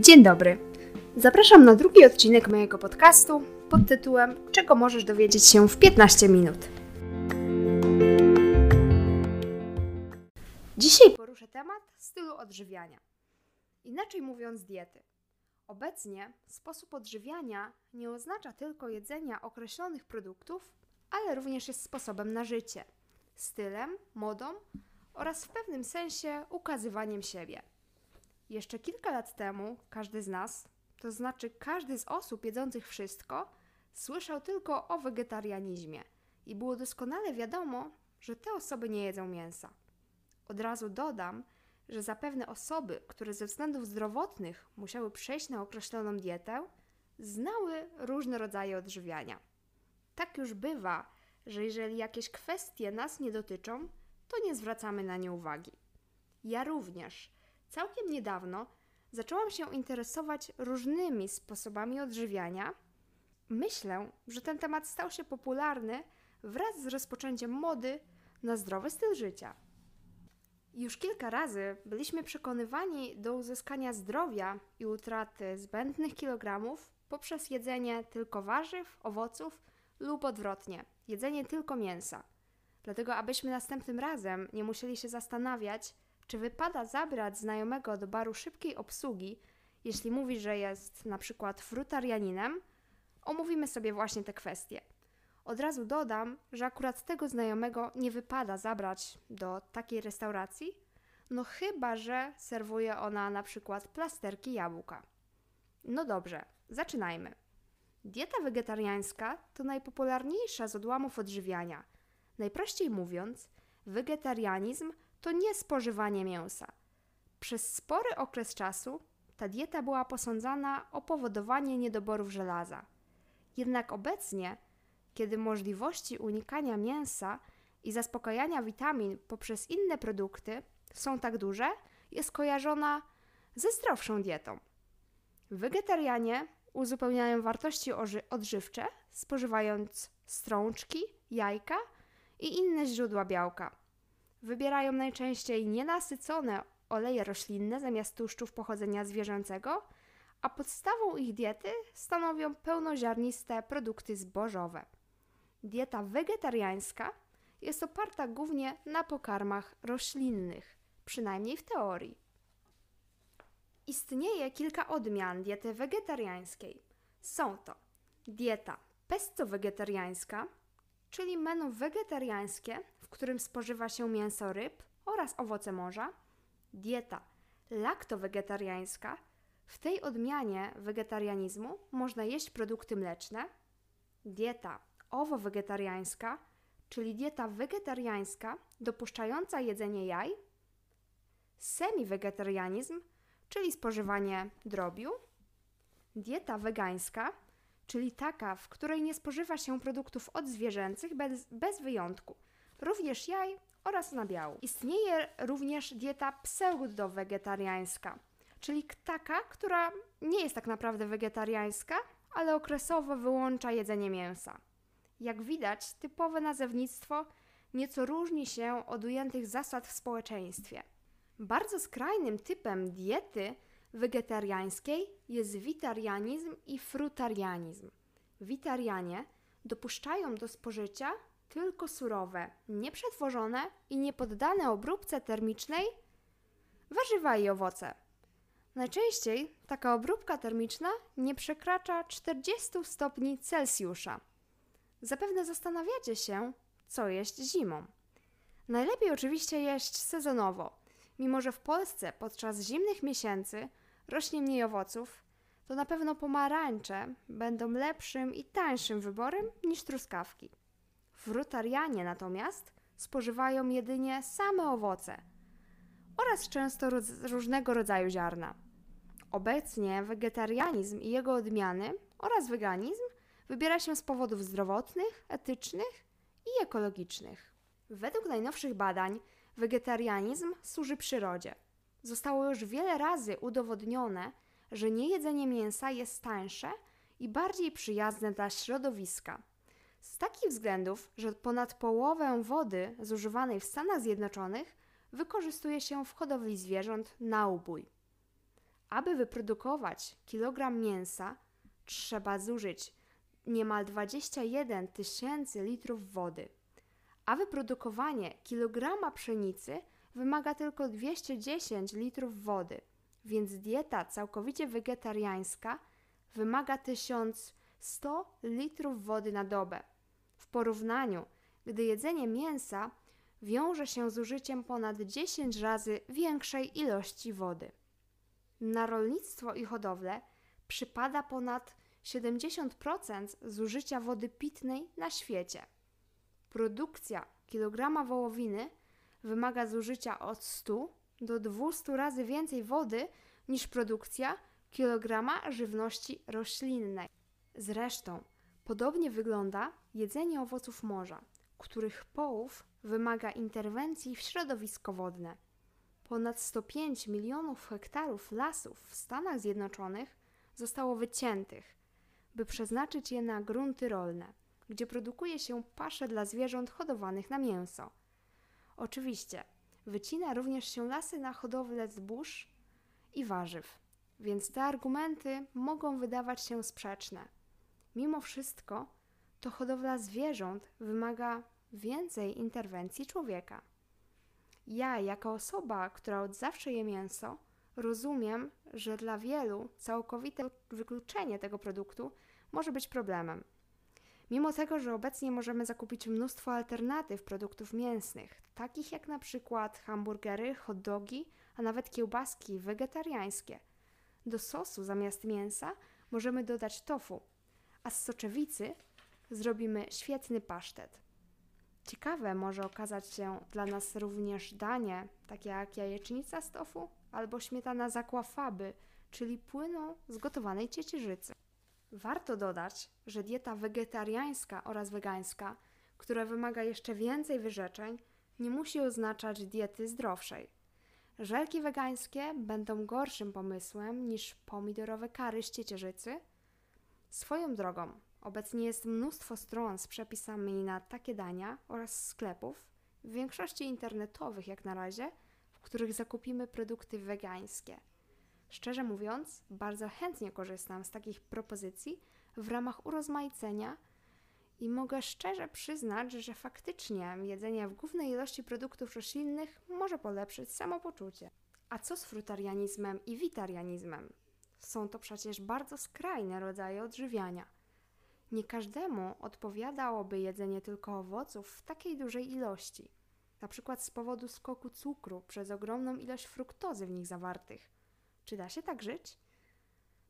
Dzień dobry. Zapraszam na drugi odcinek mojego podcastu pod tytułem Czego możesz dowiedzieć się w 15 minut. Dzisiaj poruszę temat stylu odżywiania. Inaczej mówiąc, diety. Obecnie sposób odżywiania nie oznacza tylko jedzenia określonych produktów, ale również jest sposobem na życie, stylem, modą oraz w pewnym sensie ukazywaniem siebie. Jeszcze kilka lat temu każdy z nas, to znaczy każdy z osób jedzących wszystko, słyszał tylko o wegetarianizmie i było doskonale wiadomo, że te osoby nie jedzą mięsa. Od razu dodam, że zapewne osoby, które ze względów zdrowotnych musiały przejść na określoną dietę, znały różne rodzaje odżywiania. Tak już bywa, że jeżeli jakieś kwestie nas nie dotyczą, to nie zwracamy na nie uwagi. Ja również całkiem niedawno zaczęłam się interesować różnymi sposobami odżywiania. Myślę, że ten temat stał się popularny wraz z rozpoczęciem mody na zdrowy styl życia. Już kilka razy byliśmy przekonywani do uzyskania zdrowia i utraty zbędnych kilogramów poprzez jedzenie tylko warzyw, owoców lub odwrotnie, jedzenie tylko mięsa. Dlatego, abyśmy następnym razem nie musieli się zastanawiać, czy wypada zabrać znajomego do baru szybkiej obsługi, jeśli mówi, że jest na przykład frutarianinem, omówimy sobie właśnie te kwestie. Od razu dodam, że akurat tego znajomego nie wypada zabrać do takiej restauracji, no chyba, że serwuje ona na przykład plasterki jabłka. No dobrze, zaczynajmy. Dieta wegetariańska to najpopularniejsza z odłamów odżywiania. Najprościej mówiąc, wegetarianizm to nie spożywanie mięsa. Przez spory okres czasu ta dieta była posądzana o powodowanie niedoborów żelaza. Jednak obecnie, kiedy możliwości unikania mięsa i zaspokajania witamin poprzez inne produkty są tak duże, jest kojarzona ze zdrowszą dietą. Wegetarianie uzupełniają wartości odżywcze, spożywając strączki, jajka i inne źródła białka. Wybierają najczęściej nienasycone oleje roślinne zamiast tłuszczów pochodzenia zwierzęcego, a podstawą ich diety stanowią pełnoziarniste produkty zbożowe. Dieta wegetariańska jest oparta głównie na pokarmach roślinnych, przynajmniej w teorii. Istnieje kilka odmian diety wegetariańskiej. Są to dieta pesto-wegetariańska, czyli menu wegetariańskie, w którym spożywa się mięso ryb oraz owoce morza, dieta laktowegetariańska. W tej odmianie wegetarianizmu można jeść produkty mleczne, dieta owo-wegetariańska, czyli dieta wegetariańska dopuszczająca jedzenie jaj, semi-wegetarianizm, czyli spożywanie drobiu, dieta wegańska, czyli taka, w której nie spożywa się produktów odzwierzęcych bez, bez wyjątku, również jaj oraz nabiału. Istnieje również dieta pseudo-wegetariańska, czyli taka, która nie jest tak naprawdę wegetariańska, ale okresowo wyłącza jedzenie mięsa. Jak widać, typowe nazewnictwo nieco różni się od ujętych zasad w społeczeństwie. Bardzo skrajnym typem diety wegetariańskiej jest witarianizm i frutarianizm. Witarianie dopuszczają do spożycia tylko surowe, nieprzetworzone i niepoddane obróbce termicznej warzywa i owoce. Najczęściej taka obróbka termiczna nie przekracza 40 stopni Celsjusza. Zapewne zastanawiacie się, co jeść zimą. Najlepiej oczywiście jeść sezonowo. Mimo, że w Polsce podczas zimnych miesięcy rośnie mniej owoców, to na pewno pomarańcze będą lepszym i tańszym wyborem niż truskawki. Frutarianie natomiast spożywają jedynie same owoce oraz często różnego rodzaju ziarna. Obecnie wegetarianizm i jego odmiany oraz weganizm wybiera się z powodów zdrowotnych, etycznych i ekologicznych. Według najnowszych badań wegetarianizm służy przyrodzie. Zostało już wiele razy udowodnione, że niejedzenie mięsa jest tańsze i bardziej przyjazne dla środowiska. Z takich względów, że ponad połowę wody zużywanej w Stanach Zjednoczonych wykorzystuje się w hodowli zwierząt na ubój. Aby wyprodukować kilogram mięsa, trzeba zużyć niemal 21 tysięcy litrów wody, a wyprodukowanie kilograma pszenicy wymaga tylko 210 litrów wody, więc dieta całkowicie wegetariańska wymaga 1100 litrów wody na dobę. Porównaniu, gdy jedzenie mięsa wiąże się z użyciem ponad 10 razy większej ilości wody. Na rolnictwo i hodowlę przypada ponad 70% zużycia wody pitnej na świecie. Produkcja kilograma wołowiny wymaga zużycia od 100 do 200 razy więcej wody niż produkcja kilograma żywności roślinnej. Zresztą podobnie wygląda jedzenie owoców morza, których połów wymaga interwencji w środowisko wodne. Ponad 105 milionów hektarów lasów w Stanach Zjednoczonych zostało wyciętych, by przeznaczyć je na grunty rolne, gdzie produkuje się pasze dla zwierząt hodowanych na mięso. Oczywiście, wycina również się lasy na hodowlę zbóż i warzyw, więc te argumenty mogą wydawać się sprzeczne. Mimo wszystko, to hodowla zwierząt wymaga więcej interwencji człowieka. Ja, jako osoba, która od zawsze je mięso, rozumiem, że dla wielu całkowite wykluczenie tego produktu może być problemem. Mimo tego, że obecnie możemy zakupić mnóstwo alternatyw produktów mięsnych, takich jak na przykład hamburgery, hot dogi, a nawet kiełbaski wegetariańskie. Do sosu zamiast mięsa możemy dodać tofu, a z soczewicy zrobimy świetny pasztet. Ciekawe może okazać się dla nas również danie, takie jak jajecznica z tofu albo śmietana z aquafaby, czyli płynu z gotowanej ciecierzycy. Warto dodać, że dieta wegetariańska oraz wegańska, która wymaga jeszcze więcej wyrzeczeń, nie musi oznaczać diety zdrowszej. Żelki wegańskie będą gorszym pomysłem niż pomidorowe kary z ciecierzycy. Swoją drogą, obecnie jest mnóstwo stron z przepisami na takie dania oraz sklepów, w większości internetowych jak na razie, w których zakupimy produkty wegańskie. Szczerze mówiąc, bardzo chętnie korzystam z takich propozycji w ramach urozmaicenia i mogę szczerze przyznać, że faktycznie jedzenie w głównej ilości produktów roślinnych może polepszyć samopoczucie. A co z frutarianizmem i witarianizmem? Są to przecież bardzo skrajne rodzaje odżywiania. Nie każdemu odpowiadałoby jedzenie tylko owoców w takiej dużej ilości, na przykład z powodu skoku cukru przez ogromną ilość fruktozy w nich zawartych. Czy da się tak żyć?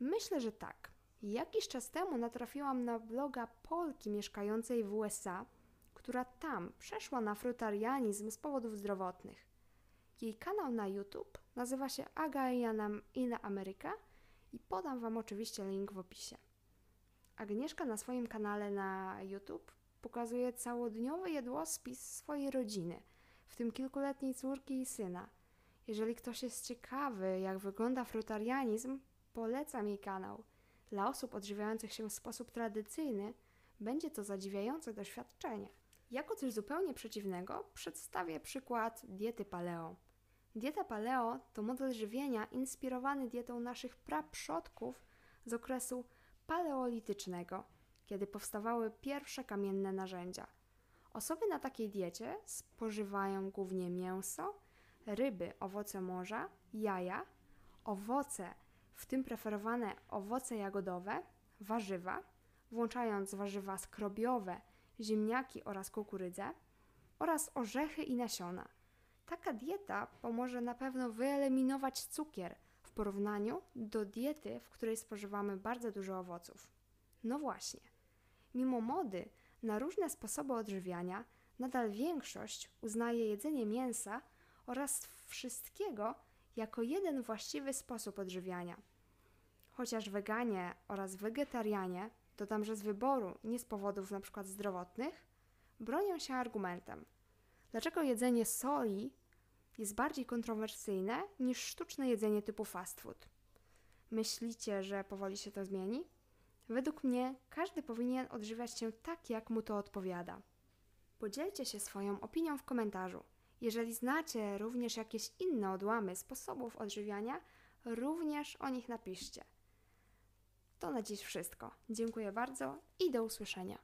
Myślę, że tak. Jakiś czas temu natrafiłam na bloga Polki mieszkającej w USA, która tam przeszła na frutarianizm z powodów zdrowotnych. Jej kanał na YouTube nazywa się Aga in America i podam Wam oczywiście link w opisie. Agnieszka na swoim kanale na YouTube pokazuje całodniowy jadłospis swojej rodziny, w tym kilkuletniej córki i syna. Jeżeli ktoś jest ciekawy, jak wygląda frutarianizm, polecam jej kanał. Dla osób odżywiających się w sposób tradycyjny będzie to zadziwiające doświadczenie. Jako coś zupełnie przeciwnego przedstawię przykład diety paleo. Dieta paleo to model żywienia inspirowany dietą naszych praprzodków z okresu paleolitycznego, kiedy powstawały pierwsze kamienne narzędzia. Osoby na takiej diecie spożywają głównie mięso, ryby, owoce morza, jaja, owoce, w tym preferowane owoce jagodowe, warzywa, włączając warzywa skrobiowe, ziemniaki oraz kukurydzę, oraz orzechy i nasiona. Taka dieta pomoże na pewno wyeliminować cukier w porównaniu do diety, w której spożywamy bardzo dużo owoców. No właśnie, mimo mody na różne sposoby odżywiania, nadal większość uznaje jedzenie mięsa oraz wszystkiego jako jeden właściwy sposób odżywiania. Chociaż weganie oraz wegetarianie, dodam, że z wyboru, nie z powodów np. zdrowotnych, bronią się argumentem. Dlaczego jedzenie soli jest bardziej kontrowersyjne niż sztuczne jedzenie typu fast food? Myślicie, że powoli się to zmieni? Według mnie każdy powinien odżywiać się tak, jak mu to odpowiada. Podzielcie się swoją opinią w komentarzu. Jeżeli znacie również jakieś inne odłamy sposobów odżywiania, również o nich napiszcie. To na dziś wszystko. Dziękuję bardzo i do usłyszenia.